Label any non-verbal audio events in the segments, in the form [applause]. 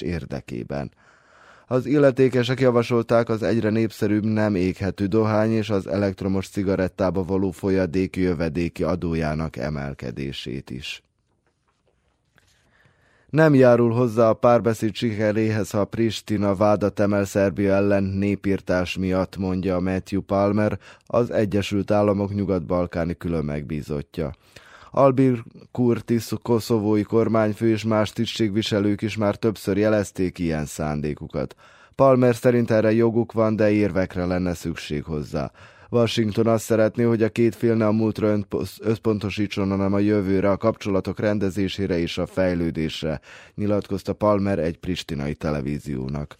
érdekében. Az illetékesek javasolták az egyre népszerűbb nem éghető dohány és az elektromos cigarettába való folyadéki jövedéki adójának emelkedését is. Nem járul hozzá a párbeszéd sikeréhez, ha Pristina vádat emel Szerbia ellen népírtás miatt, mondja Matthew Palmer, az Egyesült Államok nyugat-balkáni külön megbízottja. Albir Kurtis, koszovói kormányfő és más tisztségviselők is már többször jelezték ilyen szándékukat. Palmer szerint erre joguk van, de érvekre lenne szükség hozzá. Washington azt szeretné, hogy a két fél ne a múltra összpontosítson, hanem a jövőre, a kapcsolatok rendezésére és a fejlődésre, nyilatkozta Palmer egy pristinai televíziónak.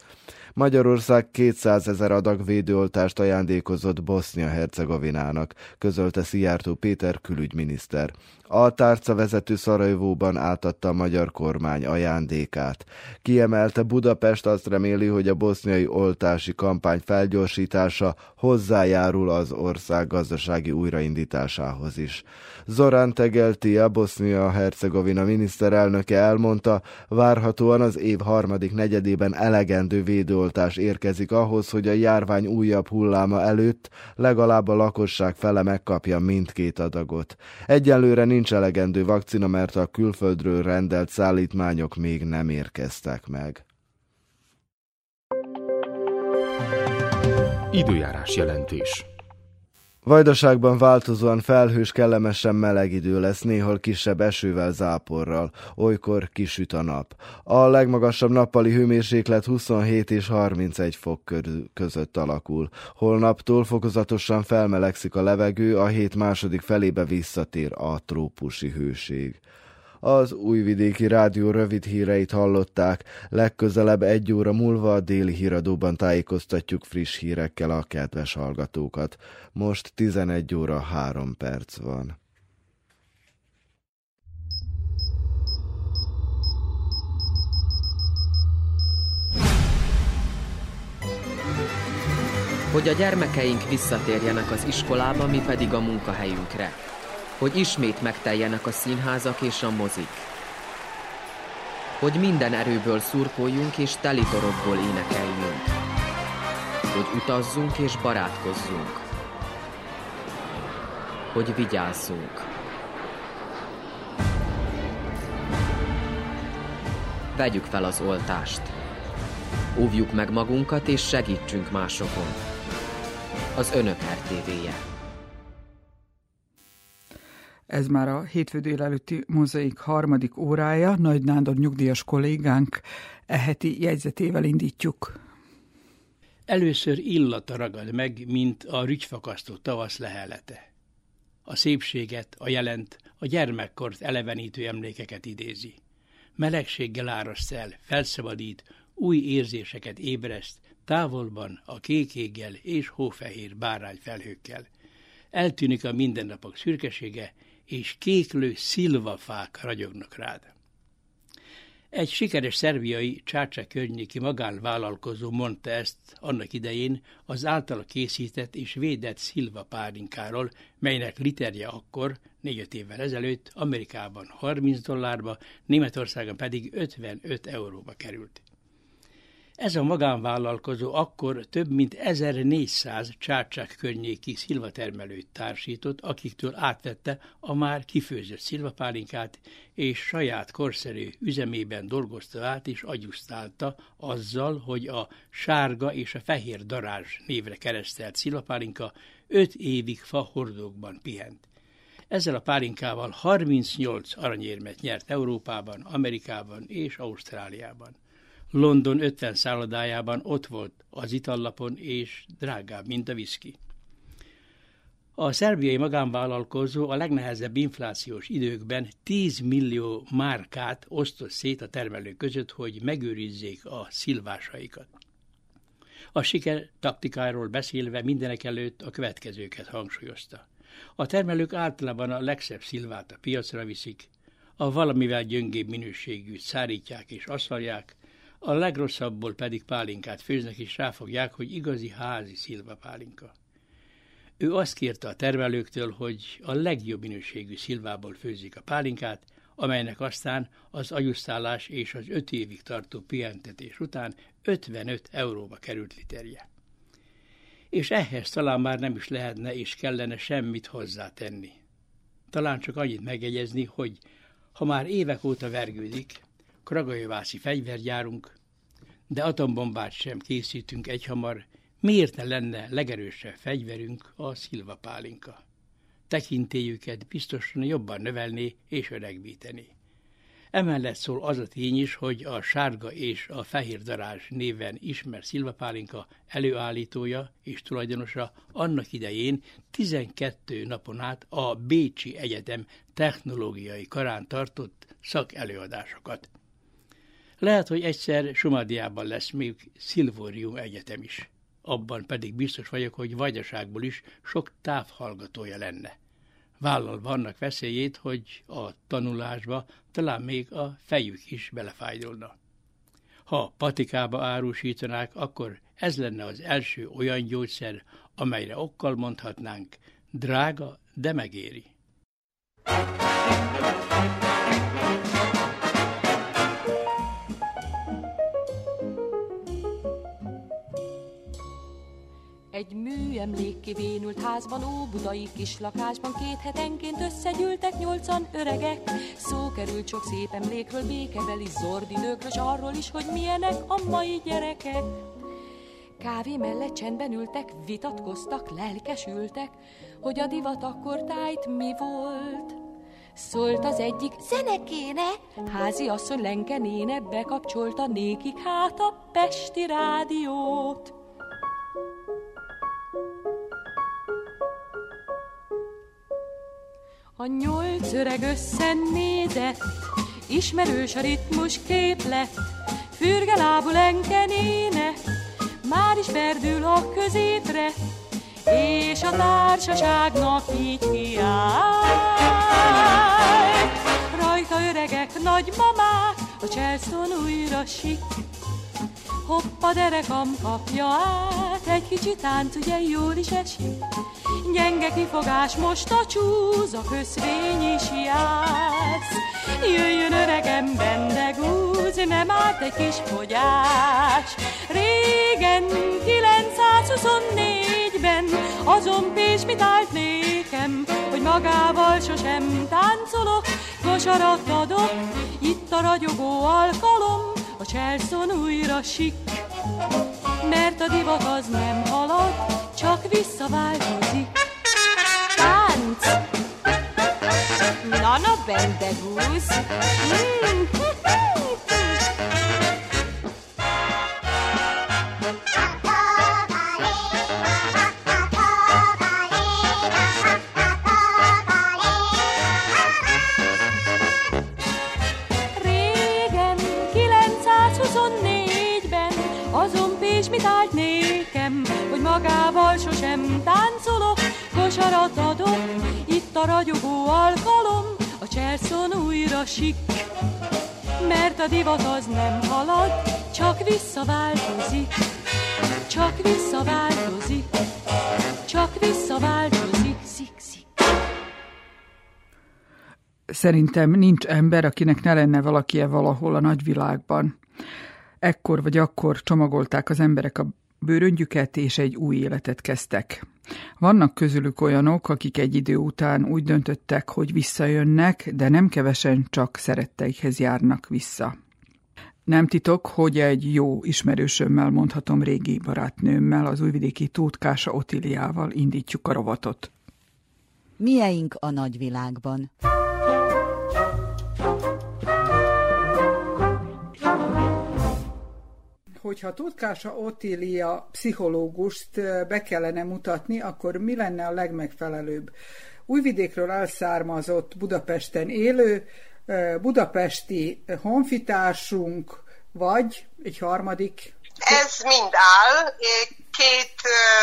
Magyarország 200 ezer adag védőoltást ajándékozott Bosznia-Hercegovinának, közölte Szijjártó Péter külügyminiszter. A tárca vezető Szarajvóban átadta a magyar kormány ajándékát. Kiemelte Budapest azt reméli, hogy a boszniai oltási kampány felgyorsítása hozzájárul az ország gazdasági újraindításához is. Zorán Tegelti, a Bosznia-Hercegovina miniszterelnöke elmondta, várhatóan az év harmadik negyedében elegendő védőoltás érkezik ahhoz, hogy a járvány újabb hulláma előtt legalább a lakosság fele megkapja mindkét adagot. Egyelőre nincs elegendő vakcina, mert a külföldről rendelt szállítmányok még nem érkeztek meg. Időjárás jelentés Vajdaságban változóan felhős, kellemesen meleg idő lesz, néhol kisebb esővel, záporral, olykor kisüt a nap. A legmagasabb nappali hőmérséklet 27 és 31 fok között alakul. Holnaptól fokozatosan felmelegszik a levegő, a hét második felébe visszatér a trópusi hőség. Az újvidéki rádió rövid híreit hallották, legközelebb egy óra múlva a déli híradóban tájékoztatjuk friss hírekkel a kedves hallgatókat. Most 11 óra 3 perc van. Hogy a gyermekeink visszatérjenek az iskolába, mi pedig a munkahelyünkre hogy ismét megteljenek a színházak és a mozik. Hogy minden erőből szurkoljunk és telitorokból énekeljünk. Hogy utazzunk és barátkozzunk. Hogy vigyázzunk. Vegyük fel az oltást. Óvjuk meg magunkat és segítsünk másokon. Az Önök RTV-je. Ez már a hétfő délelőtti mozaik harmadik órája. Nagy Nándor nyugdíjas kollégánk eheti jegyzetével indítjuk. Először illata ragad meg, mint a rügyfakasztó tavasz lehelete. A szépséget, a jelent, a gyermekkort elevenítő emlékeket idézi. Melegséggel áraszt el, felszabadít, új érzéseket ébreszt, távolban a kékéggel és hófehér bárány felhőkkel. Eltűnik a mindennapok szürkesége, és kéklő szilvafák ragyognak rád. Egy sikeres szerbiai csácsa környéki magánvállalkozó mondta ezt annak idején az általa készített és védett szilva pálinkáról, melynek literje akkor, négy évvel ezelőtt Amerikában 30 dollárba, Németországon pedig 55 euróba került. Ez a magánvállalkozó akkor több mint 1400 csácsák környéki szilvatermelőt társított, akiktől átvette a már kifőzött szilvapálinkát, és saját korszerű üzemében dolgozta át és agyusztálta azzal, hogy a sárga és a fehér darázs névre keresztelt szilvapálinka öt évig fa hordókban pihent. Ezzel a pálinkával 38 aranyérmet nyert Európában, Amerikában és Ausztráliában. London 50 szállodájában ott volt az itallapon, és drágább, mint a viszki. A szerbiai magánvállalkozó a legnehezebb inflációs időkben 10 millió márkát osztott szét a termelők között, hogy megőrizzék a szilvásaikat. A siker taktikáról beszélve mindenek előtt a következőket hangsúlyozta. A termelők általában a legszebb szilvát a piacra viszik, a valamivel gyöngébb minőségű szárítják és aszalják, a legrosszabbból pedig pálinkát főznek, és ráfogják, hogy igazi házi szilva pálinka. Ő azt kérte a termelőktől, hogy a legjobb minőségű szilvából főzik a pálinkát, amelynek aztán az agyusztálás és az öt évig tartó pihentetés után 55 euróba került literje. És ehhez talán már nem is lehetne és kellene semmit hozzátenni. Talán csak annyit megjegyezni, hogy ha már évek óta vergődik, kragajövászi fegyvergyárunk, de atombombát sem készítünk egyhamar, miért ne lenne legerősebb fegyverünk a szilvapálinka? Tekintélyüket biztosan jobban növelni és öregbíteni. Emellett szól az a tény is, hogy a sárga és a fehér darázs néven ismert szilvapálinka előállítója és tulajdonosa annak idején 12 napon át a Bécsi Egyetem technológiai karán tartott szakelőadásokat. Lehet, hogy egyszer Somadiában lesz még Szilvórium Egyetem is. Abban pedig biztos vagyok, hogy vagyaságból is sok távhallgatója lenne. Vállalva annak veszélyét, hogy a tanulásba talán még a fejük is belefájdulna. Ha patikába árusítanák, akkor ez lenne az első olyan gyógyszer, amelyre okkal mondhatnánk, drága, de megéri. Egy műemlék kivénült házban, óbudai kis lakásban két hetenként összegyűltek nyolcan öregek. Szó került sok szép emlékről, békebeli zordidőkről, s arról is, hogy milyenek a mai gyerekek. Kávé mellett csendben ültek, vitatkoztak, lelkesültek, hogy a divat akkor tájt mi volt. Szólt az egyik, zenekéne, házi asszony lenkenéne, bekapcsolta nékik hát a Pesti rádiót. A nyolc öreg összenézett, ismerős a ritmus képlet, fürge lábú lenkenéne, már is perdül a középre, és a társaságnak így kiáll. Rajta öregek, nagymamák, a cselszon újra sik, Hoppa derekam kapja át, egy kicsit tánc ugye jól is esik. Gyenge kifogás, most a csúz, a köszvény is játsz. Jöjjön öregem, bendegúz, nem állt egy kis fogyás. Régen, 924-ben, azon Pés mit állt nékem, hogy magával sosem táncolok, kosarat adok, itt a ragyogó alkalom, a cselszon újra sik, mert a divat az nem halad, csak visszaváltozik. Tánc! Nana Bendegúz! Mm. A ragyogó alkalom, a cserszon újra sik. Mert a divat az nem halad, csak visszaváltozik, csak visszaváltozik, csak visszaváltozik, szik, szik. Szerintem nincs ember, akinek ne lenne valakie valahol a nagyvilágban. Ekkor vagy akkor csomagolták az emberek a bőröngyüket és egy új életet kezdtek. Vannak közülük olyanok, akik egy idő után úgy döntöttek, hogy visszajönnek, de nem kevesen csak szeretteikhez járnak vissza. Nem titok, hogy egy jó ismerősömmel, mondhatom régi barátnőmmel, az újvidéki Tótkása Otiliával indítjuk a rovatot. Mieink a nagyvilágban. Hogyha Tutkása Otília pszichológust be kellene mutatni, akkor mi lenne a legmegfelelőbb? Újvidékről elszármazott Budapesten élő, budapesti honfitársunk, vagy egy harmadik? Ez mind áll, két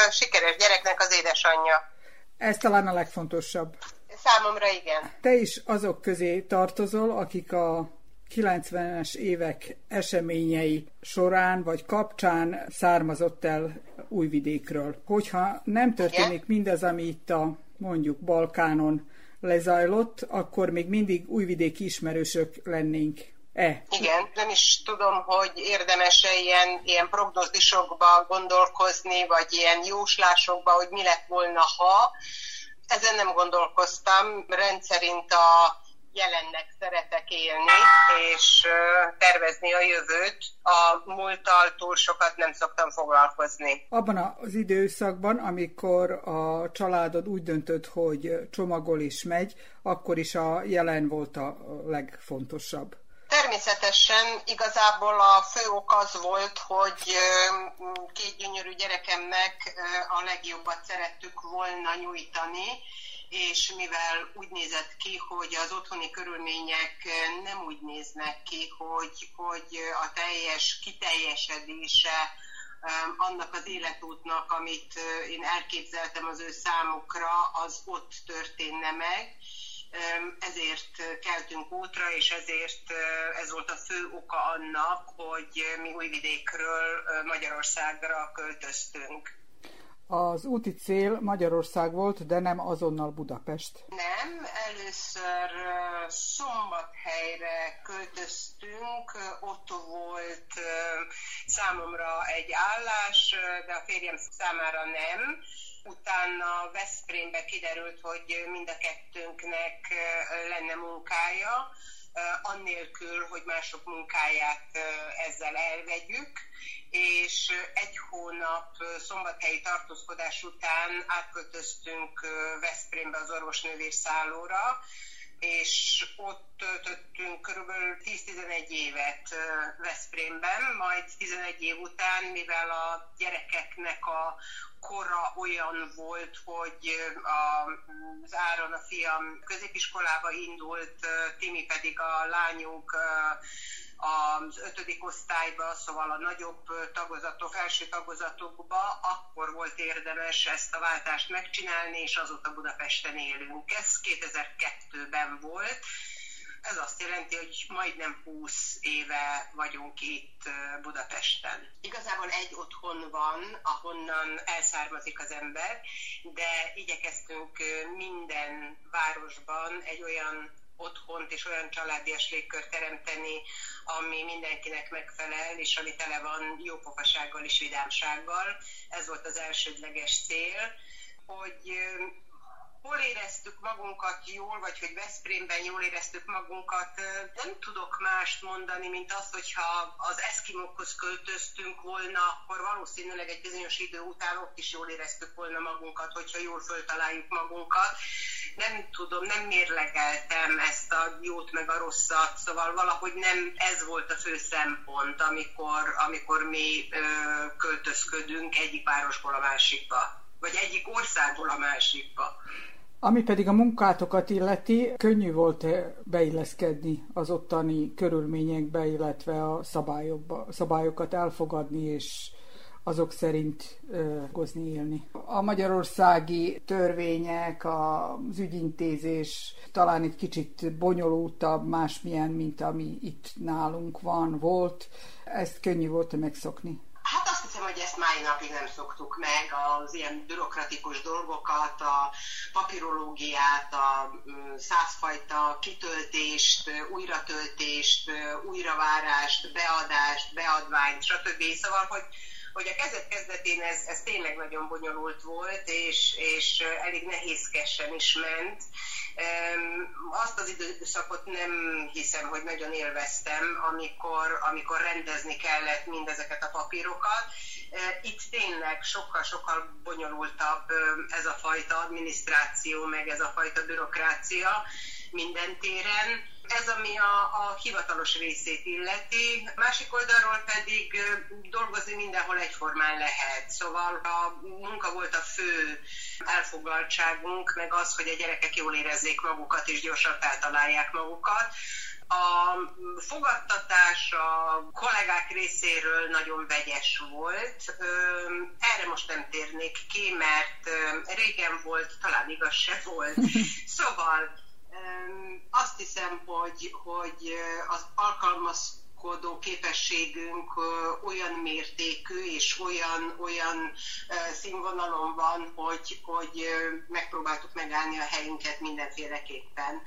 sikeres gyereknek az édesanyja. Ez talán a legfontosabb. Számomra igen. Te is azok közé tartozol, akik a 90-es évek eseményei során vagy kapcsán származott el Újvidékről. Hogyha nem történik mindez, ami itt a mondjuk Balkánon lezajlott, akkor még mindig újvidéki ismerősök lennénk. E. Igen, nem is tudom, hogy érdemes-e ilyen, ilyen prognózisokba gondolkozni, vagy ilyen jóslásokba, hogy mi lett volna, ha. Ezen nem gondolkoztam. Rendszerint a jelennek szeretek élni, és tervezni a jövőt. A múlttal túl sokat nem szoktam foglalkozni. Abban az időszakban, amikor a családod úgy döntött, hogy csomagol és megy, akkor is a jelen volt a legfontosabb. Természetesen igazából a fő ok az volt, hogy két gyönyörű gyerekemnek a legjobbat szerettük volna nyújtani, és mivel úgy nézett ki, hogy az otthoni körülmények nem úgy néznek ki, hogy, hogy a teljes kiteljesedése annak az életútnak, amit én elképzeltem az ő számukra, az ott történne meg. Ezért keltünk útra, és ezért ez volt a fő oka annak, hogy mi Újvidékről Magyarországra költöztünk. Az úti cél Magyarország volt, de nem azonnal Budapest. Nem, először Szombathelyre költöztünk, ott volt számomra egy állás, de a férjem számára nem. Utána Veszprémbe kiderült, hogy mind a kettőnknek lenne munkája, annélkül, hogy mások munkáját ezzel elvegyük, és egy hónap szombathelyi tartózkodás után átköltöztünk Veszprémbe az orvosnővér szállóra, és ott töltöttünk körülbelül 10-11 évet Veszprémben, majd 11 év után, mivel a gyerekeknek a kora olyan volt, hogy az Áron a fiam középiskolába indult, Timi pedig a lányunk az ötödik osztályba, szóval a nagyobb tagozatok, első tagozatokba, akkor volt érdemes ezt a váltást megcsinálni, és azóta Budapesten élünk. Ez 2002-ben volt. Ez azt jelenti, hogy majdnem 20 éve vagyunk itt Budapesten. Igazából egy otthon van, ahonnan elszármazik az ember, de igyekeztünk minden városban egy olyan otthont és olyan családias légkört teremteni, ami mindenkinek megfelel, és ami tele van jópofasággal és vidámsággal. Ez volt az elsődleges cél, hogy hol éreztük magunkat jól, vagy hogy Veszprémben jól éreztük magunkat, nem tudok mást mondani, mint azt, hogyha az eszkimokhoz költöztünk volna, akkor valószínűleg egy bizonyos idő után ott is jól éreztük volna magunkat, hogyha jól föltaláljuk magunkat. Nem tudom, nem mérlegeltem ezt a jót meg a rosszat, szóval valahogy nem ez volt a fő szempont, amikor, amikor mi ö, költözködünk egyik városból a másikba vagy egyik országból a másikba. Ami pedig a munkátokat illeti, könnyű volt beilleszkedni az ottani körülményekbe, illetve a szabályokba, szabályokat elfogadni és azok szerint gozni élni. A magyarországi törvények, az ügyintézés talán egy kicsit bonyolultabb, másmilyen, mint ami itt nálunk van, volt. Ezt könnyű volt megszokni. Hiszem, hogy ezt mai napig nem szoktuk meg, az ilyen bürokratikus dolgokat, a papirológiát, a százfajta kitöltést, újratöltést, újravárást, beadást, beadványt, stb. Szóval, hogy hogy a kezdet kezdetén ez, ez tényleg nagyon bonyolult volt, és, és elég nehézkesen is ment. Azt az időszakot nem hiszem, hogy nagyon élveztem, amikor, amikor rendezni kellett mindezeket a papírokat. Itt tényleg sokkal-sokkal bonyolultabb ez a fajta adminisztráció, meg ez a fajta bürokrácia minden téren ez, ami a, a hivatalos részét illeti. Másik oldalról pedig dolgozni mindenhol egyformán lehet. Szóval a munka volt a fő elfoglaltságunk, meg az, hogy a gyerekek jól érezzék magukat és gyorsan feltalálják magukat. A fogadtatás a kollégák részéről nagyon vegyes volt. Erre most nem térnék ki, mert régen volt, talán igaz se volt. [laughs] Szóval azt hiszem, hogy, hogy az alkalmaz gondolkodó képességünk olyan mértékű és olyan, olyan színvonalon van, hogy, hogy megpróbáltuk megállni a helyünket mindenféleképpen.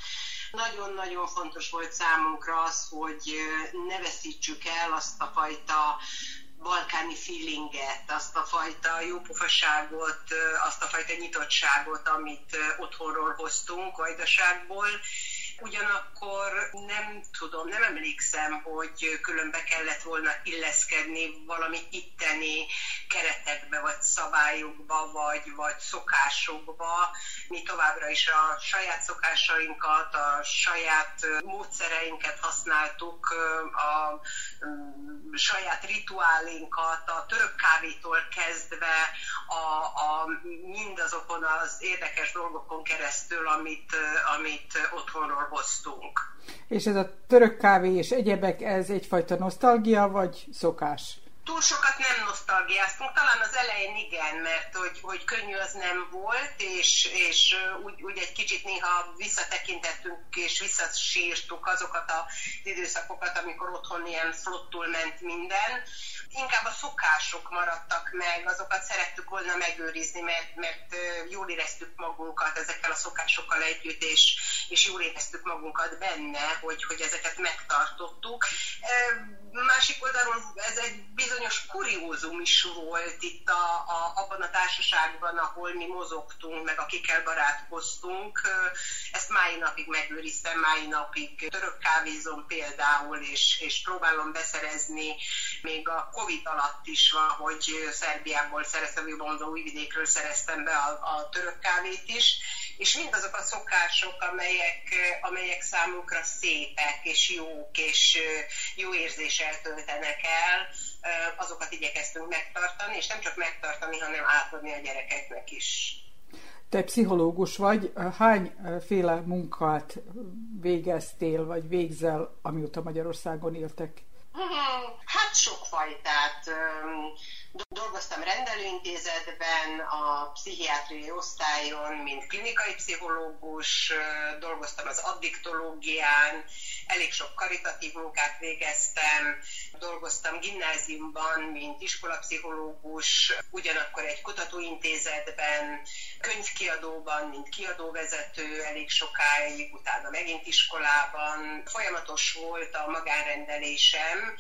Nagyon-nagyon fontos volt számunkra az, hogy ne veszítsük el azt a fajta balkáni feelinget, azt a fajta jópofaságot, azt a fajta nyitottságot, amit otthonról hoztunk, vajdaságból, Ugyanakkor nem tudom, nem emlékszem, hogy különbe kellett volna illeszkedni valami itteni keretekbe, vagy szabályokba, vagy, vagy szokásokba. Mi továbbra is a saját szokásainkat, a saját módszereinket használtuk, a saját rituálinkat, a török kávétól kezdve a, a mindazokon az érdekes dolgokon keresztül, amit, amit otthonról hoztunk. És ez a török kávé és egyebek, ez egyfajta nosztalgia, vagy szokás? Túl sokat nem nosztalgiáztunk, talán az elején igen, mert hogy, hogy könnyű az nem volt, és, és úgy, úgy egy kicsit néha visszatekintettünk és visszasírtuk azokat az időszakokat, amikor otthon ilyen flottul ment minden. Inkább a szokások maradtak meg, azokat szerettük volna megőrizni, mert, mert jól éreztük magunkat ezekkel a szokásokkal együtt, és, és jól éreztük magunkat benne, hogy, hogy ezeket megtartottuk. Másik oldalon ez egy bizonyos kuriózum is volt itt a, a, abban a társaságban, ahol mi mozogtunk, meg akikkel barátkoztunk. Ezt máj napig megőriztem, máj napig török kávézom például, és, és próbálom beszerezni még a Covid alatt is van, hogy Szerbiából szereztem, Jobban újvidékről szereztem be a, a török kávét is, és mindazok a szokások, amelyek, amelyek számunkra szépek és jók, és jó érzéssel töltenek el, azokat igyekeztünk megtartani, és nem csak megtartani, hanem átadni a gyerekeknek is. Te pszichológus vagy, hányféle munkát végeztél, vagy végzel, amióta Magyarországon éltek? Hát sokfajtát. Dolgoztam rendelőintézetben, a pszichiátriai osztályon, mint klinikai pszichológus, dolgoztam az addiktológián, elég sok karitatív munkát végeztem, dolgoztam gimnáziumban, mint iskolapszichológus, ugyanakkor egy kutatóintézetben, könyvkiadóban, mint kiadóvezető elég sokáig, utána megint iskolában. Folyamatos volt a magánrendelésem,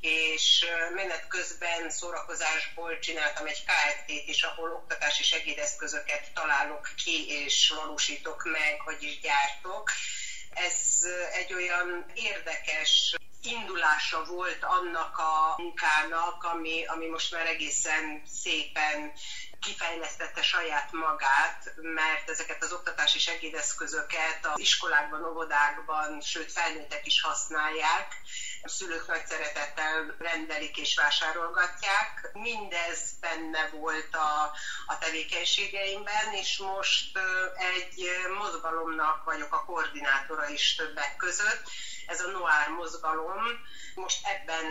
és menet közben szórakozásból csináltam egy KFT-t is, ahol oktatási segédeszközöket találok ki és valósítok meg, vagyis gyártok. Ez egy olyan érdekes indulása volt annak a munkának, ami, ami most már egészen szépen kifejlesztette saját magát, mert ezeket az oktatási segédeszközöket az iskolákban, óvodákban, sőt felnőttek is használják, a szülők nagy szeretettel rendelik és vásárolgatják. Mindez benne volt a, a tevékenységeimben, és most egy mozgalomnak vagyok a koordinátora is többek között. Ez a Noir mozgalom. Most ebben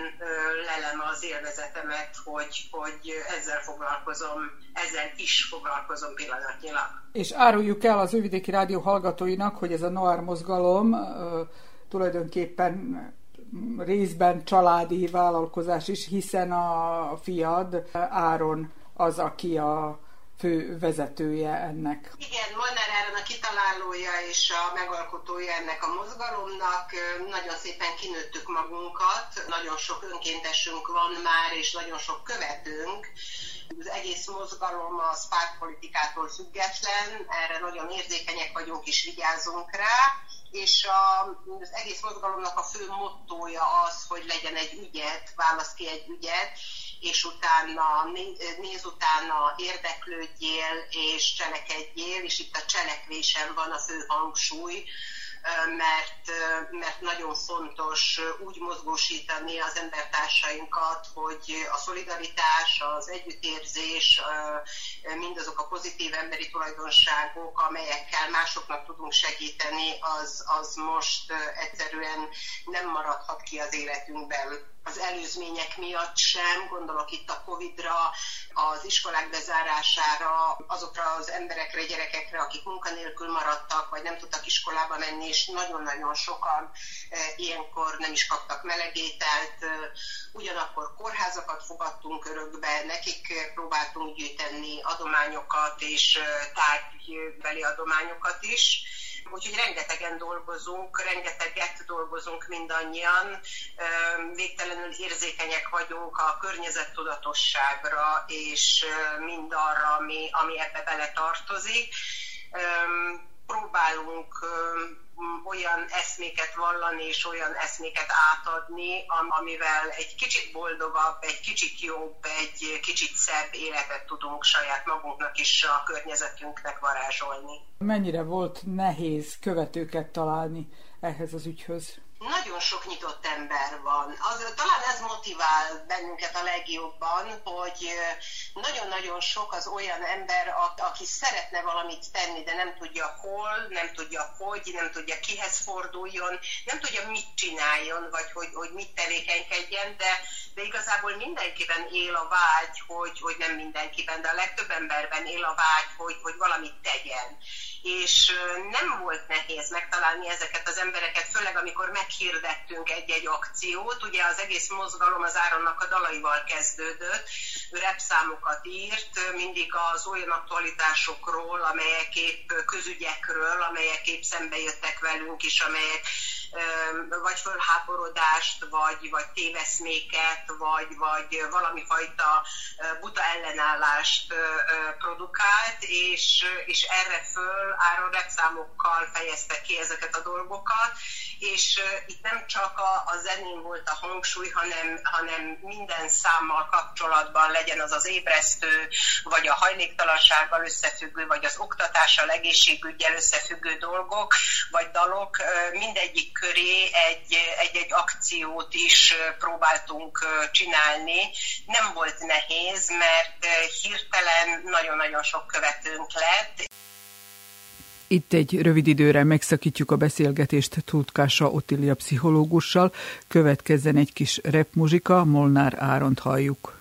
lelem az élvezetemet, hogy, hogy ezzel foglalkozom, ezzel is foglalkozom pillanatnyilag. És áruljuk el az Ővidéki Rádió hallgatóinak, hogy ez a Noir mozgalom tulajdonképpen részben családi vállalkozás is, hiszen a fiad Áron az, aki a fő vezetője ennek. Igen, Molnár Áron a kitalálója és a megalkotója ennek a mozgalomnak. Nagyon szépen kinőttük magunkat, nagyon sok önkéntesünk van már, és nagyon sok követőnk. Az egész mozgalom a pártpolitikától független, erre nagyon érzékenyek vagyunk és vigyázunk rá és a, az egész mozgalomnak a fő mottója az, hogy legyen egy ügyet, válasz ki egy ügyet, és utána néz utána, érdeklődjél és cselekedjél, és itt a cselekvésen van a fő hangsúly, mert, mert nagyon fontos úgy mozgósítani az embertársainkat, hogy a szolidaritás, az együttérzés, mindazok a pozitív emberi tulajdonságok, amelyekkel másoknak tudunk segíteni, az, az most egyszerűen nem maradhat ki az életünkben az előzmények miatt sem, gondolok itt a Covid-ra, az iskolák bezárására, azokra az emberekre, gyerekekre, akik munkanélkül maradtak, vagy nem tudtak iskolába menni, és nagyon-nagyon sokan e, ilyenkor nem is kaptak melegételt. E, ugyanakkor kórházakat fogadtunk örökbe, nekik próbáltunk gyűjteni adományokat és e, tárgybeli adományokat is Úgyhogy rengetegen dolgozunk, rengeteget dolgozunk mindannyian, végtelenül érzékenyek vagyunk a környezettudatosságra és mindarra, ami, ami ebbe bele tartozik. Próbálunk olyan eszméket vallani és olyan eszméket átadni, amivel egy kicsit boldogabb, egy kicsit jobb, egy kicsit szebb életet tudunk saját magunknak és a környezetünknek varázsolni. Mennyire volt nehéz követőket találni ehhez az ügyhöz? Nagyon sok nyitott ember van. Az, talán ez motivál bennünket a legjobban, hogy nagyon-nagyon sok az olyan ember, aki szeretne valamit tenni, de nem tudja hol, nem tudja hogy, nem tudja kihez forduljon, nem tudja mit csináljon, vagy hogy, hogy mit tevékenykedjen, de, de igazából mindenkiben él a vágy, hogy, hogy nem mindenkiben, de a legtöbb emberben él a vágy, hogy, hogy valamit tegyen és nem volt nehéz megtalálni ezeket az embereket, főleg amikor meghirdettünk egy-egy akciót. Ugye az egész mozgalom az Áronnak a dalaival kezdődött, ő repszámokat írt, mindig az olyan aktualitásokról, amelyek épp közügyekről, amelyek épp szembe jöttek velünk is, amelyek vagy fölháborodást, vagy, vagy téveszméket, vagy, vagy valami fajta buta ellenállást produkált, és, és erre föl áron repszámokkal fejezte ki ezeket a dolgokat, és itt nem csak a, a zenén volt a hangsúly, hanem, hanem minden számmal kapcsolatban legyen az az ébresztő, vagy a hajléktalansággal összefüggő, vagy az oktatással, egészségügyel összefüggő dolgok, vagy dalok, mindegyik köré egy-egy akciót is próbáltunk csinálni. Nem volt nehéz, mert hirtelen nagyon-nagyon sok követőnk lett. Itt egy rövid időre megszakítjuk a beszélgetést Tutkása Otilia pszichológussal, következzen egy kis repmuzsika, Molnár Áront halljuk.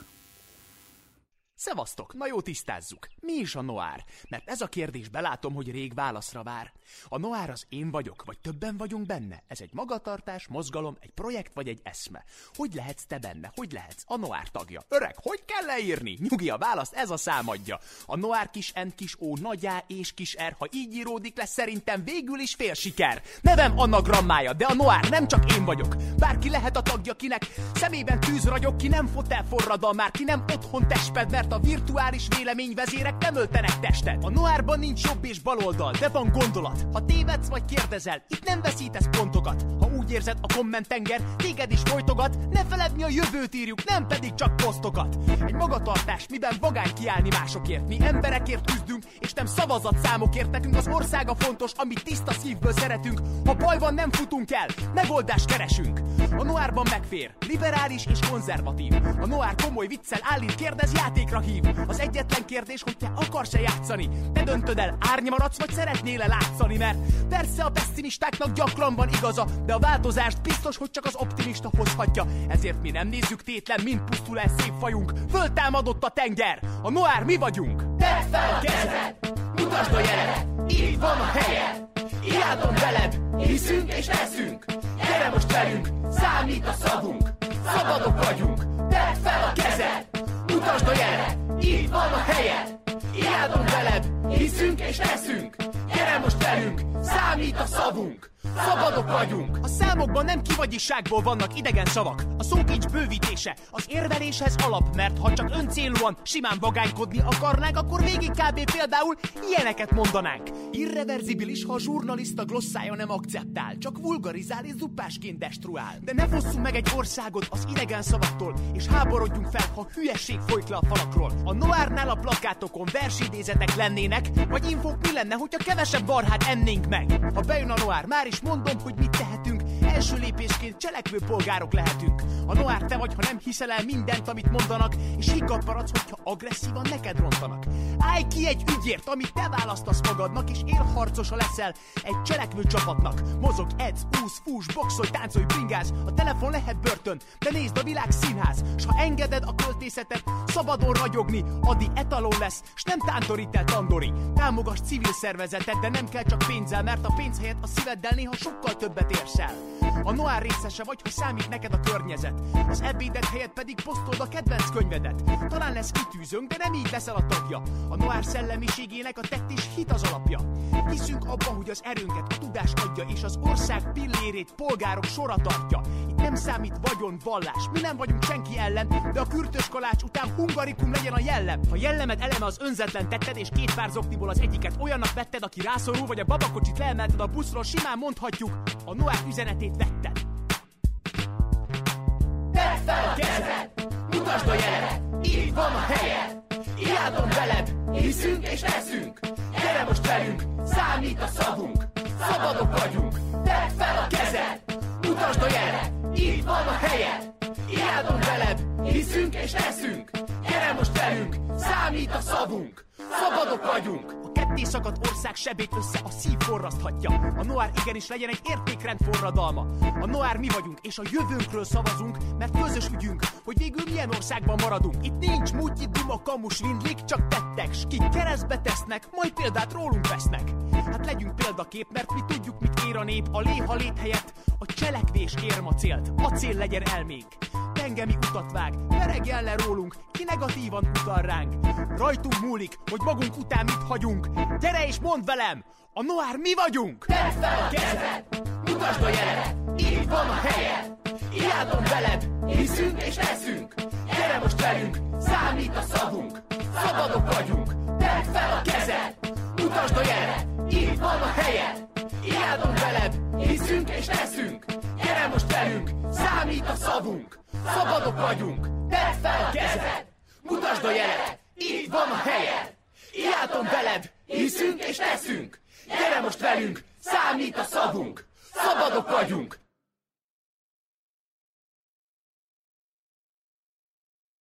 Szevasztok, na jó tisztázzuk. Mi is a noár? Mert ez a kérdés belátom, hogy rég válaszra vár. A noár az én vagyok, vagy többen vagyunk benne? Ez egy magatartás, mozgalom, egy projekt vagy egy eszme. Hogy lehetsz te benne? Hogy lehetsz a noár tagja? Öreg, hogy kell leírni? Nyugi a választ, ez a számadja. A noár kis N kis O nagyá és kis R, ha így íródik lesz szerintem végül is fél siker. Nevem anagrammája, de a noár nem csak én vagyok. Bárki lehet a tagja, kinek szemében tűz ragyog, ki nem fot el forradal, már ki nem otthon testped, mert a virtuális véleményvezérek nem öltenek testet. A noárban nincs jobb és baloldal, de van gondolat. Ha tévedsz vagy kérdezel, itt nem veszítesz pontokat. Ha úgy érzed, a kommentenger téged is folytogat, ne feledni a jövőt írjuk, nem pedig csak posztokat. Egy magatartás, miben vagány kiállni másokért. Mi emberekért küzdünk, és nem szavazat számokért. Nekünk az országa fontos, amit tiszta szívből szeretünk. Ha baj van, nem futunk el, megoldást keresünk. A noárban megfér, liberális és konzervatív. A noár komoly viccel állít, kérdez, játékra hív. Az egyetlen kérdés, hogy te akarsz-e játszani. Te döntöd el, árny maradsz, vagy szeretnél-e látszani, mert persze a pessimistáknak gyakran van igaza, de a változást biztos, hogy csak az optimista hozhatja. Ezért mi nem nézzük tétlen, mint pusztul el szép fajunk. Föltámadott a tenger, a noár mi vagyunk. Tedd fel a kezed, mutasd a jelet, így van a helyed. Imádom veled, hiszünk és leszünk. Gyere most velünk, számít a szavunk. Szabadok vagyunk, tedd fel a kezed, mutasd a jelet, Imádom veled, hiszünk és leszünk. Gyere most velünk, számít a szavunk. Szabadok vagyunk! A számokban nem kivagyiságból vannak idegen szavak. A szókincs bővítése az érveléshez alap, mert ha csak öncélúan simán vagánykodni akarnánk, akkor végig kb. például ilyeneket mondanánk. Irreverzibilis, ha a zsurnalista glosszája nem akceptál, csak vulgarizál és zuppásként destruál. De ne fosszunk meg egy országot az idegen szavaktól, és háborodjunk fel, ha hülyeség folyt le a falakról. A Noárnál a plakátokon versidézetek lennének, vagy infók mi lenne, hogyha kevesebb barhát ennénk meg. Ha bejön a Noár, már is mondom, hogy mit tehetünk, Első lépésként cselekvő polgárok lehetünk. A Noár te vagy, ha nem hiszel el mindent, amit mondanak, és higgadt maradsz, hogyha agresszívan neked rontanak. Állj ki egy ügyért, amit te választasz magadnak, és élharcosa leszel egy cselekvő csapatnak. Mozog, edz, úsz, fús, boxolj, táncolj, bringáz. A telefon lehet börtön, de nézd a világ színház. S ha engeded a költészetet, szabadon ragyogni, addig etalon lesz, s nem tántorít el tandori. Támogass civil szervezetet, de nem kell csak pénzzel, mert a pénz helyett a szíveddel néha sokkal többet érsz el. A Noir részese vagy, hogy számít neked a környezet. Az ebédet helyett pedig posztold a kedvenc könyvedet. Talán lesz kitűzőnk, de nem így leszel a tagja. A Noir szellemiségének a tett és hit az alapja. Hiszünk abba, hogy az erőnket a tudás adja, és az ország pillérét polgárok sora tartja. Itt nem számít vagyon, vallás, mi nem vagyunk senki ellen, de a kürtös kalács után hungarikum legyen a jellem. Ha jellemed eleme az önzetlen tetted, és két pár zokniból az egyiket olyannak vetted, aki rászorul, vagy a babakocsit leemelted a buszról, simán mondhatjuk, a Noir üzenetét vetted. Tedd fel a kezed, mutasd a jelet, így van a helyed. Imádom veled, hiszünk és leszünk. Gyere most velünk, számít a szavunk. Szabadok vagyunk, tedd fel a kezed, mutasd a jelet, így van a helyed. Imádom veled, hiszünk és leszünk. Gyere most velünk, számít a szavunk. Szabadok vagyunk! A ketté szakadt ország sebét össze a szív forraszthatja. A Noár igenis legyen egy értékrend forradalma. A Noár mi vagyunk, és a jövőnkről szavazunk, mert közös ügyünk, hogy végül milyen országban maradunk. Itt nincs mutyi, duma, kamus, vindlik, csak tettek, s kik keresztbe tesznek, majd példát rólunk vesznek. Hát legyünk példakép, mert mi tudjuk, mit ér a nép, a léha lét helyett a cselekvés ér ma célt, a cél legyen elménk. Tengemi utat vág, veregjen le rólunk, ki negatívan utal ránk. Rajtunk múlik, hogy magunk után mit hagyunk. Gyere és mondd velem, a Noár mi vagyunk! Tedd fel a kezed, mutasd a jelet, így van a helyed. Imádom veled, hiszünk és leszünk. Gyere most velünk, számít a szavunk. Szabadok vagyunk, tedd fel a kezed, mutasd a jelet, így van a helyed. Imádom veled, hiszünk és leszünk. Számít a szavunk. Szabadok vagyunk, tedd fel a kezed, mutasd a jelet, így van a helyed. Imádom veled, hiszünk és leszünk. Gyere most velünk, számít a szavunk. Szabadok vagyunk.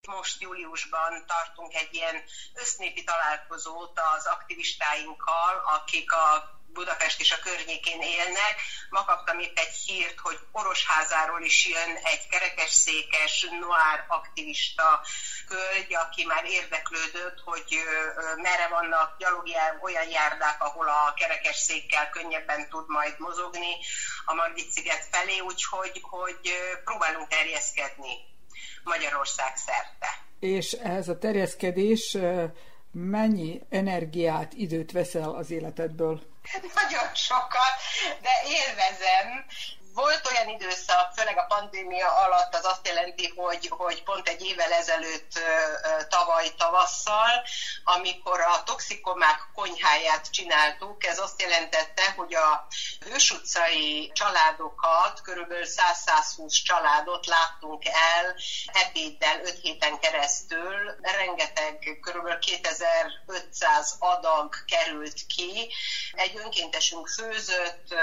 Most júliusban tartunk egy ilyen össznépi találkozót az aktivistáinkkal, akik a Budapest és a környékén élnek. Ma kaptam itt egy hírt, hogy Orosházáról is jön egy kerekesszékes, noár aktivista hölgy, aki már érdeklődött, hogy merre vannak gyalogjár, olyan járdák, ahol a kerekesszékkel könnyebben tud majd mozogni a Margit-sziget felé, úgyhogy hogy próbálunk terjeszkedni Magyarország szerte. És ez a terjeszkedés mennyi energiát, időt veszel az életedből? Nagyon sokat, de élvezem. Volt olyan időszak, főleg a pandémia alatt, az azt jelenti, hogy, hogy pont egy évvel ezelőtt tavaly tavasszal, amikor a toxikomák konyháját csináltuk, ez azt jelentette, hogy a Hős utcai családokat, körülbelül 100-120 családot láttunk el ebéddel 5 héten keresztül. Rengeteg, körülbelül 2500 adag került ki. Egy önkéntesünk főzött,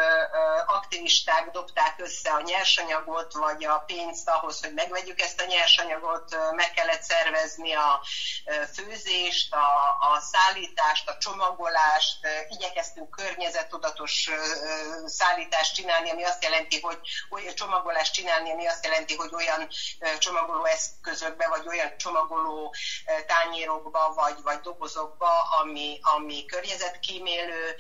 aktivisták dobták rakták össze a nyersanyagot, vagy a pénzt ahhoz, hogy megvegyük ezt a nyersanyagot, meg kellett szervezni a főzést, a, a szállítást, a csomagolást, igyekeztünk környezetudatos szállítást csinálni, ami azt jelenti, hogy olyan csomagolást csinálni, ami azt jelenti, hogy olyan csomagoló eszközökbe, vagy olyan csomagoló tányérokba, vagy, vagy dobozokba, ami, ami környezetkímélő,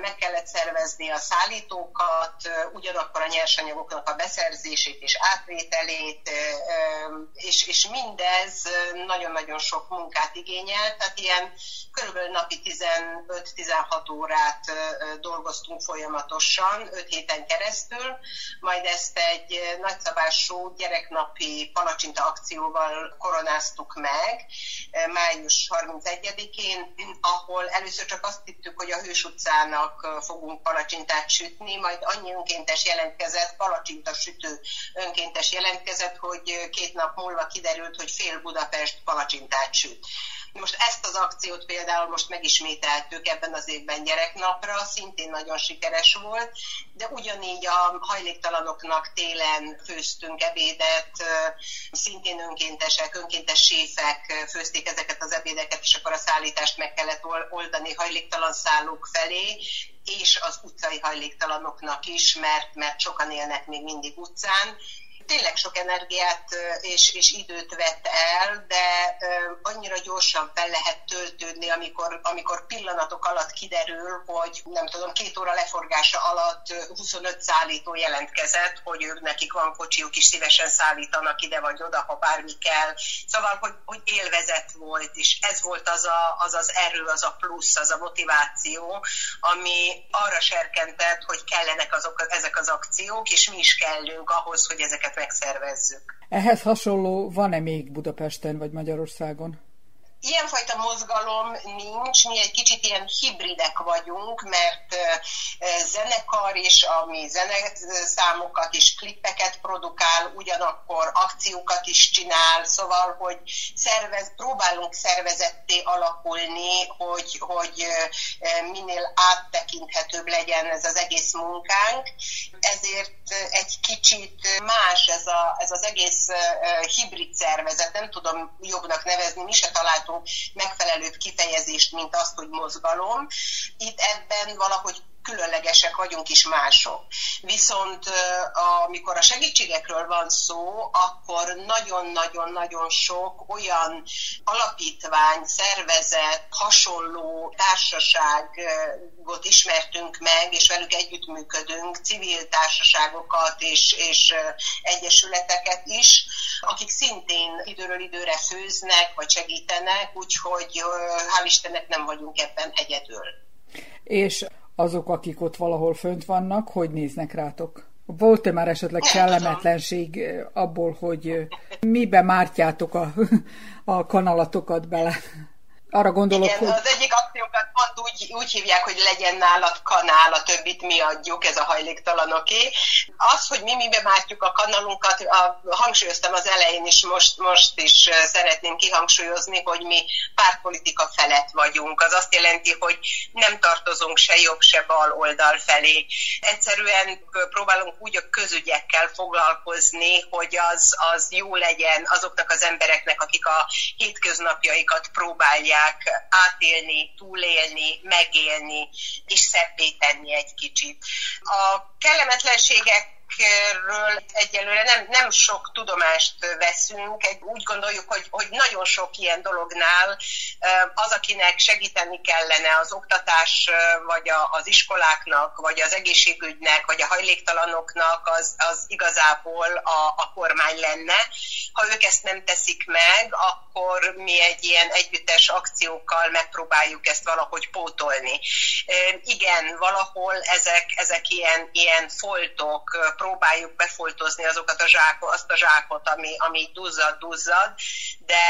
meg kellett szervezni a szállítókat, ugyanakkor a nyersanyagoknak a beszerzését és átvételét, és, és mindez nagyon-nagyon sok munkát igényel, tehát ilyen körülbelül napi 15-16 órát dolgoztunk folyamatosan, 5 héten keresztül, majd ezt egy nagyszabású gyereknapi palacsinta akcióval koronáztuk meg május 31-én, ahol először csak azt hittük, hogy a Hős utcának fogunk palacsintát sütni, majd annyi önkéntes jelent jelentkezett, palacsinta sütő önkéntes jelentkezett, hogy két nap múlva kiderült, hogy fél Budapest palacsintát süt. Most ezt az akciót például most megismételtük ebben az évben gyereknapra, szintén nagyon sikeres volt, de ugyanígy a hajléktalanoknak télen főztünk ebédet, szintén önkéntesek, önkéntes séfek főzték ezeket az ebédeket, és akkor a szállítást meg kellett oldani hajléktalan szállók felé, és az utcai hajléktalanoknak is, mert, mert sokan élnek még mindig utcán, tényleg sok energiát és, és időt vett el, de annyira gyorsan fel lehet töltődni, amikor, amikor pillanatok alatt kiderül, hogy nem tudom, két óra leforgása alatt 25 szállító jelentkezett, hogy ők nekik van kocsiuk, is szívesen szállítanak ide vagy oda, ha bármi kell. Szóval, hogy, hogy élvezet volt, és ez volt az, a, az az erő, az a plusz, az a motiváció, ami arra serkentett, hogy kellenek azok, ezek az akciók, és mi is kellünk ahhoz, hogy ezeket megszervezzük. Ehhez hasonló van-e még Budapesten vagy Magyarországon? Ilyenfajta mozgalom nincs, mi egy kicsit ilyen hibridek vagyunk, mert zenekar is, ami zeneszámokat és klippeket produkál, ugyanakkor akciókat is csinál, szóval, hogy szervez, próbálunk szervezetté alakulni, hogy, hogy minél áttekinthetőbb legyen ez az egész munkánk, ezért egy kicsit más ez, a, ez az egész hibrid szervezet, nem tudom jobbnak nevezni, mi se találtunk megfelelőbb kifejezést, mint azt, hogy mozgalom. Itt ebben valahogy különlegesek vagyunk is mások. Viszont amikor a segítségekről van szó, akkor nagyon-nagyon-nagyon sok olyan alapítvány, szervezet, hasonló társaságot ismertünk meg, és velük együttműködünk, civil társaságokat és, és egyesületeket is, akik szintén időről időre főznek, vagy segítenek, úgyhogy hál' Istennek nem vagyunk ebben egyedül. És azok, akik ott valahol fönt vannak, hogy néznek rátok? Volt-e már esetleg kellemetlenség eh, abból, hogy eh, mibe mártjátok a, [laughs] a kanalatokat bele? Arra gondolok, Igen, hogy... az egyik akciókat pont úgy, úgy hívják, hogy legyen nálad kanál, a többit mi adjuk, ez a hajléktalanoké. Az, hogy mi mibe mártjuk a kanalunkat, a, hangsúlyoztam az elején is, most, most is szeretném kihangsúlyozni, hogy mi pártpolitika felett vagyunk. Az azt jelenti, hogy nem tartozunk se jobb, se bal oldal felé. Egyszerűen próbálunk úgy a közügyekkel foglalkozni, hogy az, az jó legyen azoknak az embereknek, akik a hétköznapjaikat próbálják tudják átélni, túlélni, megélni, és szebbé tenni egy kicsit. A kellemetlenségek ezekről egyelőre nem, nem sok tudomást veszünk. Úgy gondoljuk, hogy, hogy nagyon sok ilyen dolognál az, akinek segíteni kellene az oktatás, vagy a, az iskoláknak, vagy az egészségügynek, vagy a hajléktalanoknak, az, az igazából a, a kormány lenne. Ha ők ezt nem teszik meg, akkor mi egy ilyen együttes akciókkal megpróbáljuk ezt valahogy pótolni. Igen, valahol ezek, ezek ilyen, ilyen foltok, próbáljuk befoltozni azokat a zsákot, azt a zsákot, ami, ami duzzad, duzzad, de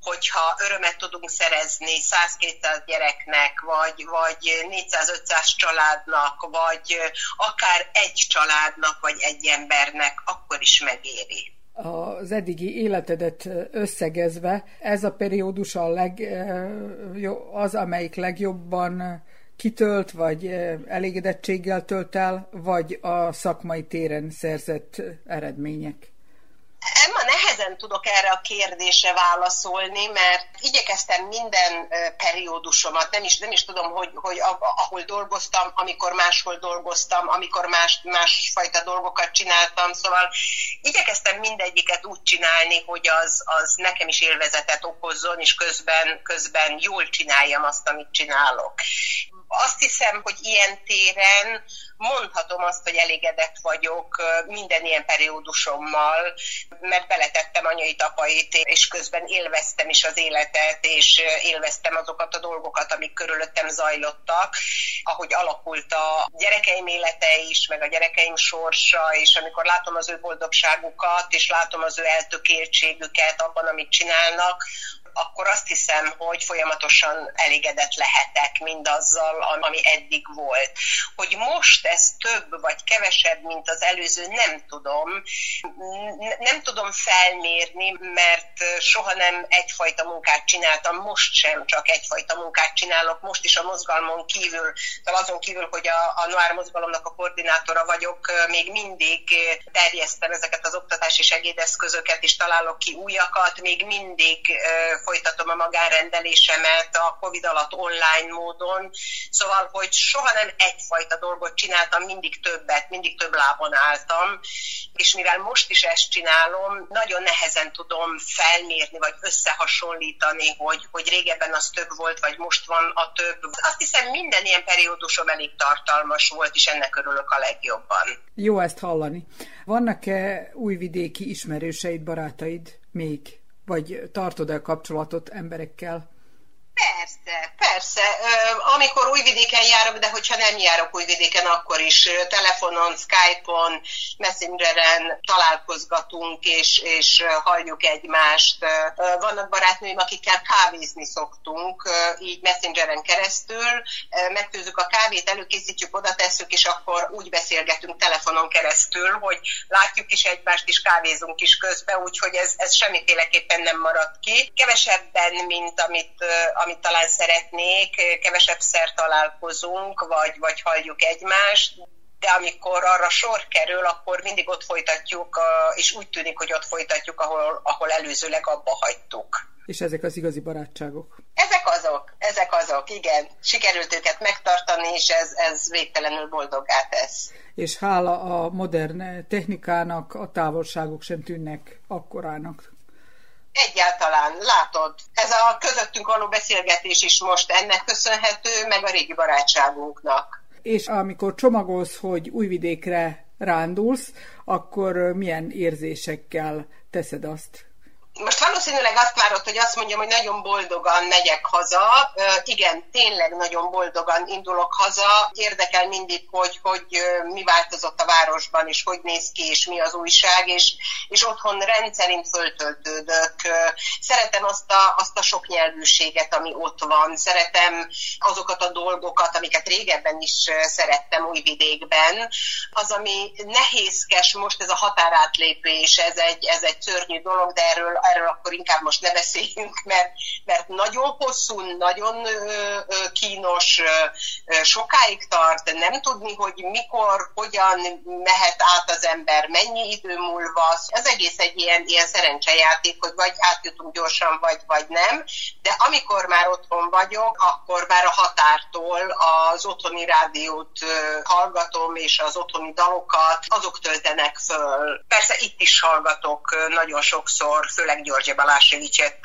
hogyha örömet tudunk szerezni 100-200 gyereknek, vagy, vagy 400-500 családnak, vagy akár egy családnak, vagy egy embernek, akkor is megéri. Az eddigi életedet összegezve, ez a periódus a leg, az, amelyik legjobban kitölt, vagy elégedettséggel tölt el, vagy a szakmai téren szerzett eredmények? Emma, nehezen tudok erre a kérdésre válaszolni, mert igyekeztem minden periódusomat, nem is, nem is tudom, hogy, hogy ahol dolgoztam, amikor máshol dolgoztam, amikor más, másfajta dolgokat csináltam, szóval igyekeztem mindegyiket úgy csinálni, hogy az, az nekem is élvezetet okozzon, és közben, közben jól csináljam azt, amit csinálok azt hiszem, hogy ilyen téren mondhatom azt, hogy elégedett vagyok minden ilyen periódusommal, mert beletettem anyai tapait, és közben élveztem is az életet, és élveztem azokat a dolgokat, amik körülöttem zajlottak, ahogy alakult a gyerekeim élete is, meg a gyerekeim sorsa, és amikor látom az ő boldogságukat, és látom az ő eltökéltségüket abban, amit csinálnak, akkor azt hiszem, hogy folyamatosan elégedett lehetek mindazzal, ami eddig volt. Hogy most ez több vagy kevesebb, mint az előző, nem tudom. Nem tudom felmérni, mert soha nem egyfajta munkát csináltam, most sem csak egyfajta munkát csinálok, most is a mozgalmon kívül, tehát azon kívül, hogy a, a Noir mozgalomnak a koordinátora vagyok, még mindig terjesztem ezeket az oktatási segédeszközöket, és találok ki újakat, még mindig folytatom a magánrendelésemet a Covid alatt online módon, szóval, hogy soha nem egyfajta dolgot csináltam, mindig többet, mindig több lábon álltam, és mivel most is ezt csinálom, nagyon nehezen tudom felmérni, vagy összehasonlítani, hogy, hogy régebben az több volt, vagy most van a több. Azt hiszem minden ilyen periódusom elég tartalmas volt, és ennek örülök a legjobban. Jó ezt hallani. Vannak-e újvidéki ismerőseid, barátaid még? Vagy tartod el kapcsolatot emberekkel? Persze, persze. Amikor újvidéken járok, de hogyha nem járok újvidéken, akkor is telefonon, Skype-on, Messengeren találkozgatunk, és, és halljuk egymást. Vannak barátnőim, akikkel kávézni szoktunk, így Messengeren keresztül. Megfőzzük a kávét, előkészítjük, oda tesszük, és akkor úgy beszélgetünk telefonon keresztül, hogy látjuk is egymást, és kávézunk is közben, úgyhogy ez, ez semmiféleképpen nem maradt ki. Kevesebben, mint amit, amit talán szeretnék, kevesebb szer találkozunk, vagy, vagy halljuk egymást, de amikor arra sor kerül, akkor mindig ott folytatjuk, és úgy tűnik, hogy ott folytatjuk, ahol, ahol előzőleg abba hagytuk. És ezek az igazi barátságok? Ezek azok, ezek azok, igen. Sikerült őket megtartani, és ez, ez végtelenül boldoggá tesz. És hála a modern technikának a távolságok sem tűnnek akkorának. Egyáltalán, látod, ez a közöttünk való beszélgetés is most ennek köszönhető, meg a régi barátságunknak. És amikor csomagolsz, hogy újvidékre rándulsz, akkor milyen érzésekkel teszed azt? Most valószínűleg azt várod, hogy azt mondjam, hogy nagyon boldogan megyek haza. Igen, tényleg nagyon boldogan indulok haza. Érdekel mindig, hogy, hogy mi változott a városban, és hogy néz ki, és mi az újság, és, és otthon rendszerint föltöltődök. Szeretem azt a, azt a sok nyelvűséget, ami ott van. Szeretem azokat a dolgokat, amiket régebben is szerettem újvidékben. Az, ami nehézkes most, ez a határátlépés, ez egy, ez egy szörnyű dolog, de erről erről akkor inkább most ne beszéljünk, mert, mert nagyon hosszú, nagyon kínos, sokáig tart, nem tudni, hogy mikor, hogyan mehet át az ember, mennyi idő múlva. Ez egész egy ilyen, ilyen szerencsejáték, hogy vagy átjutunk gyorsan, vagy, vagy nem, de amikor már otthon vagyok, akkor már a határtól az otthoni rádiót hallgatom, és az otthoni dalokat, azok töltenek föl. Persze itt is hallgatok nagyon sokszor, főleg főleg Györgye Balásevicset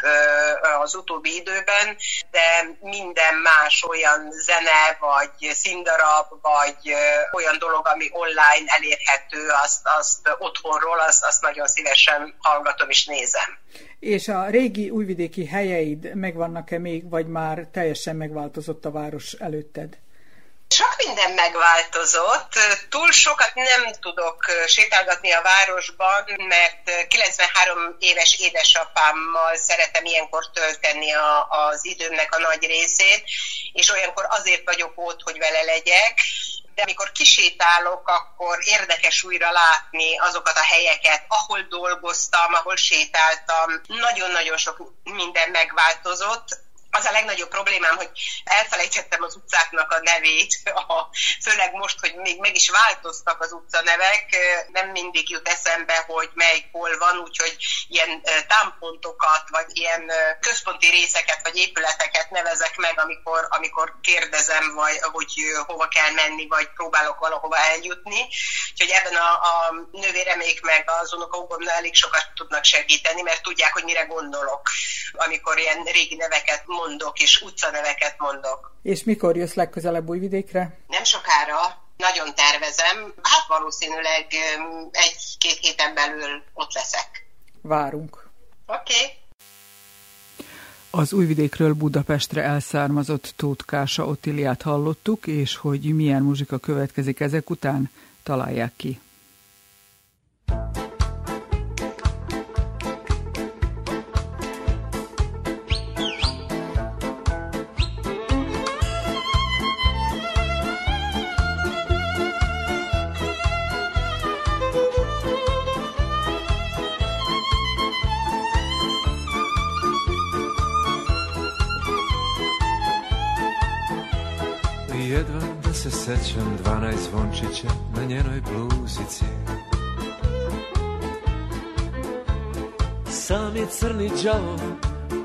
az utóbbi időben, de minden más olyan zene, vagy színdarab, vagy olyan dolog, ami online elérhető, azt, azt otthonról, azt, azt nagyon szívesen hallgatom és nézem. És a régi újvidéki helyeid megvannak-e még, vagy már teljesen megváltozott a város előtted? Sok minden megváltozott. Túl sokat nem tudok sétálgatni a városban, mert 93 éves édesapámmal szeretem ilyenkor tölteni a, az időmnek a nagy részét, és olyankor azért vagyok ott, hogy vele legyek de amikor kisétálok, akkor érdekes újra látni azokat a helyeket, ahol dolgoztam, ahol sétáltam. Nagyon-nagyon sok minden megváltozott az a legnagyobb problémám, hogy elfelejtettem az utcáknak a nevét, [laughs] a, főleg most, hogy még meg is változtak az utcanevek, nem mindig jut eszembe, hogy melyik hol van, úgyhogy ilyen támpontokat, vagy ilyen központi részeket, vagy épületeket nevezek meg, amikor, amikor kérdezem, vagy hogy hova kell menni, vagy próbálok valahova eljutni. Úgyhogy ebben a, a nővéremék meg az unokahúgom elég sokat tudnak segíteni, mert tudják, hogy mire gondolok, amikor ilyen régi neveket mondok, és utcaneveket mondok. És mikor jössz legközelebb Újvidékre? Nem sokára, nagyon tervezem. Hát valószínűleg egy-két héten belül ott leszek. Várunk. Oké. Okay. Az Újvidékről Budapestre elszármazott Tóth Kása Otiliát hallottuk, és hogy milyen muzsika következik ezek után, találják ki. se sećam 12 zvončića na njenoj bluzici. Sam je crni đavo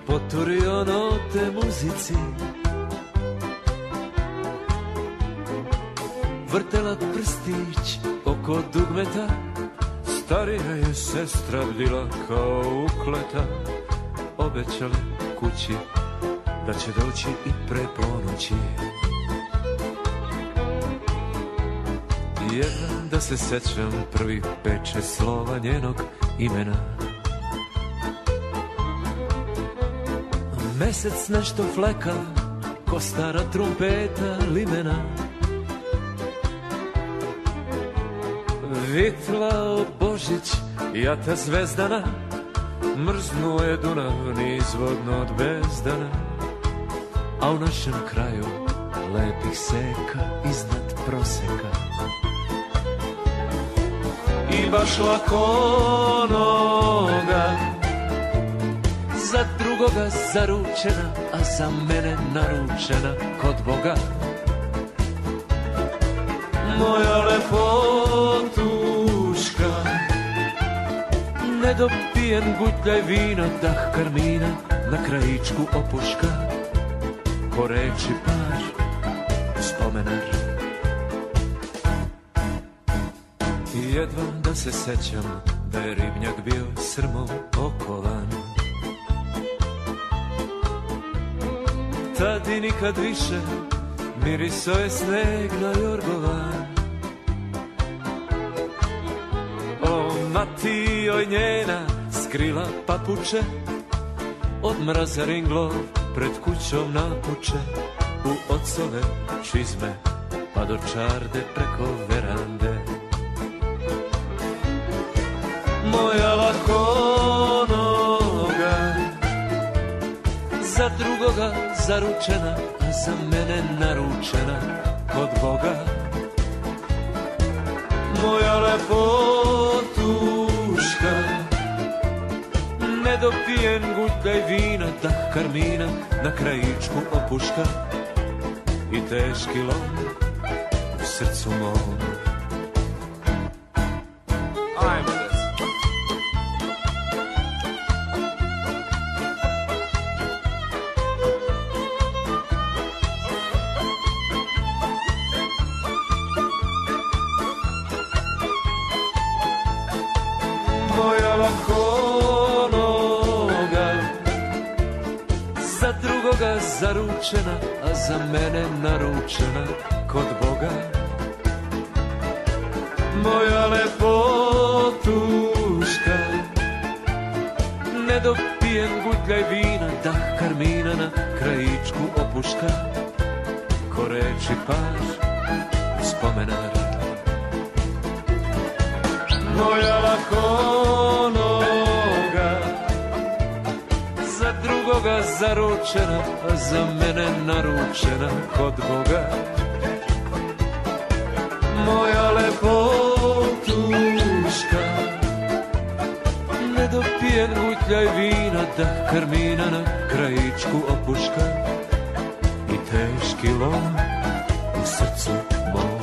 poturio note muzici. Vrtela prstić oko dugmeta Starija je sestra bila kao ukleta. Obećali kući da će doći i pre ponoći Jedan da se sećam prvi peče slova njenog imena. Mesec nešto fleka ko stara trumpeta limena. Vitlao Božić, jata zvezdana Mrznuo je Dunav nizvodno od bezdana. A u našem kraju lepih seka iznad proseka Baš lako noga. Za drugoga zaručena, a za mene naručena kod Boga. Moja lepotuška Nedopijen gutljaj vina, dah karmina Na krajičku opuška. Po reči par, spomenar jedva da se sećam Da je ribnjak bio srmom okovan Tad i nikad više Miriso je sneg na jorgovan. O mati joj njena skrila papuče Od mraza ringlo pred kućom napuče U ocove čizme pa do čarde preko verande Moja lakonoga. Za drugoga zaručena A za mene naručena kod Boga. Moja lepotuška Nedopijen gutljaj vina Dah karmina na krajičku opuška. I teški lom u srcu mom zaručena, a za mene naručena kod Boga. Moja lepotuška Nedopijen gutljaj vina, dah karmina na krajičku opuška. Ko reči par, zaručena, za mene naručena kod Boga. Moja lepotuška Nedopijen gutljaj vina, dah karmina na krajičku opuška. I teški lom u srcu mom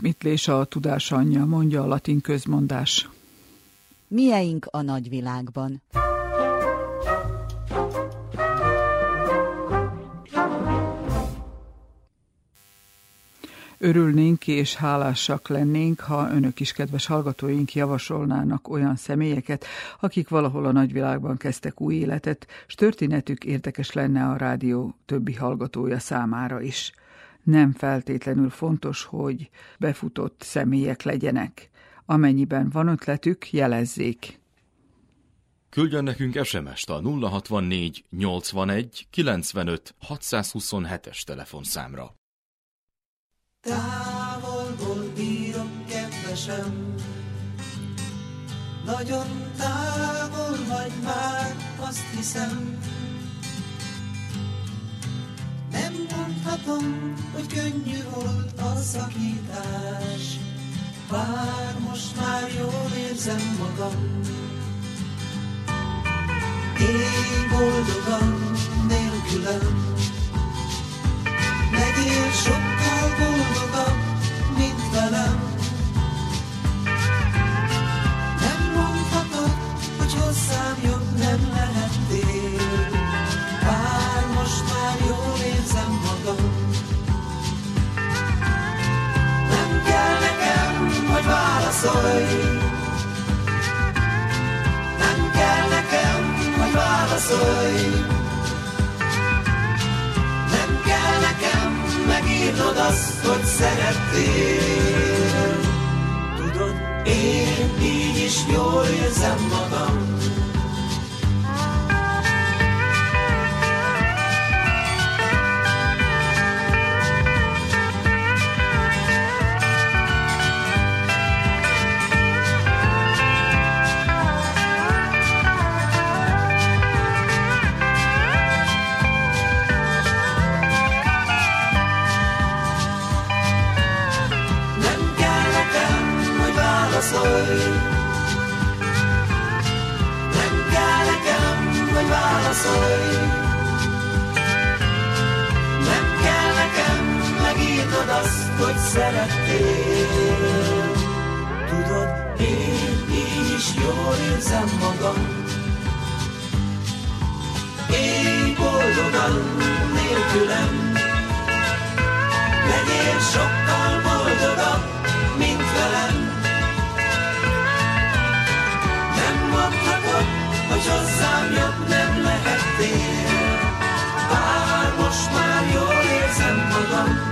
ismétlés a tudás anyja, mondja a latin közmondás. Mieink a nagyvilágban? Örülnénk és hálásak lennénk, ha önök is, kedves hallgatóink, javasolnának olyan személyeket, akik valahol a nagyvilágban kezdtek új életet, s történetük érdekes lenne a rádió többi hallgatója számára is. Nem feltétlenül fontos, hogy befutott személyek legyenek. Amennyiben van ötletük, jelezzék. Küldjön nekünk SMS-t a 064 81 95 627-es telefonszámra. Távolból bírom kedves keresem. Nagyon távol vagy már, azt hiszem. Nem mondhatom, hogy könnyű volt a szakítás, bár most már jól érzem magam. Én boldogan nélkülem, legyél sokkal boldogabb, mint velem. Válaszolj, nem kell nekem, hogy válaszolj. Nem kell nekem megírnod azt, hogy szerettél. Tudod, én így is jól érzem magam. Tudod, én is jól érzem magam. Élj boldogan nélkülem, legyél sokkal boldogabb, mint velem. Nem mondhatod, hogy hozzám jobb nem lehettél, bár most már jól érzem magam.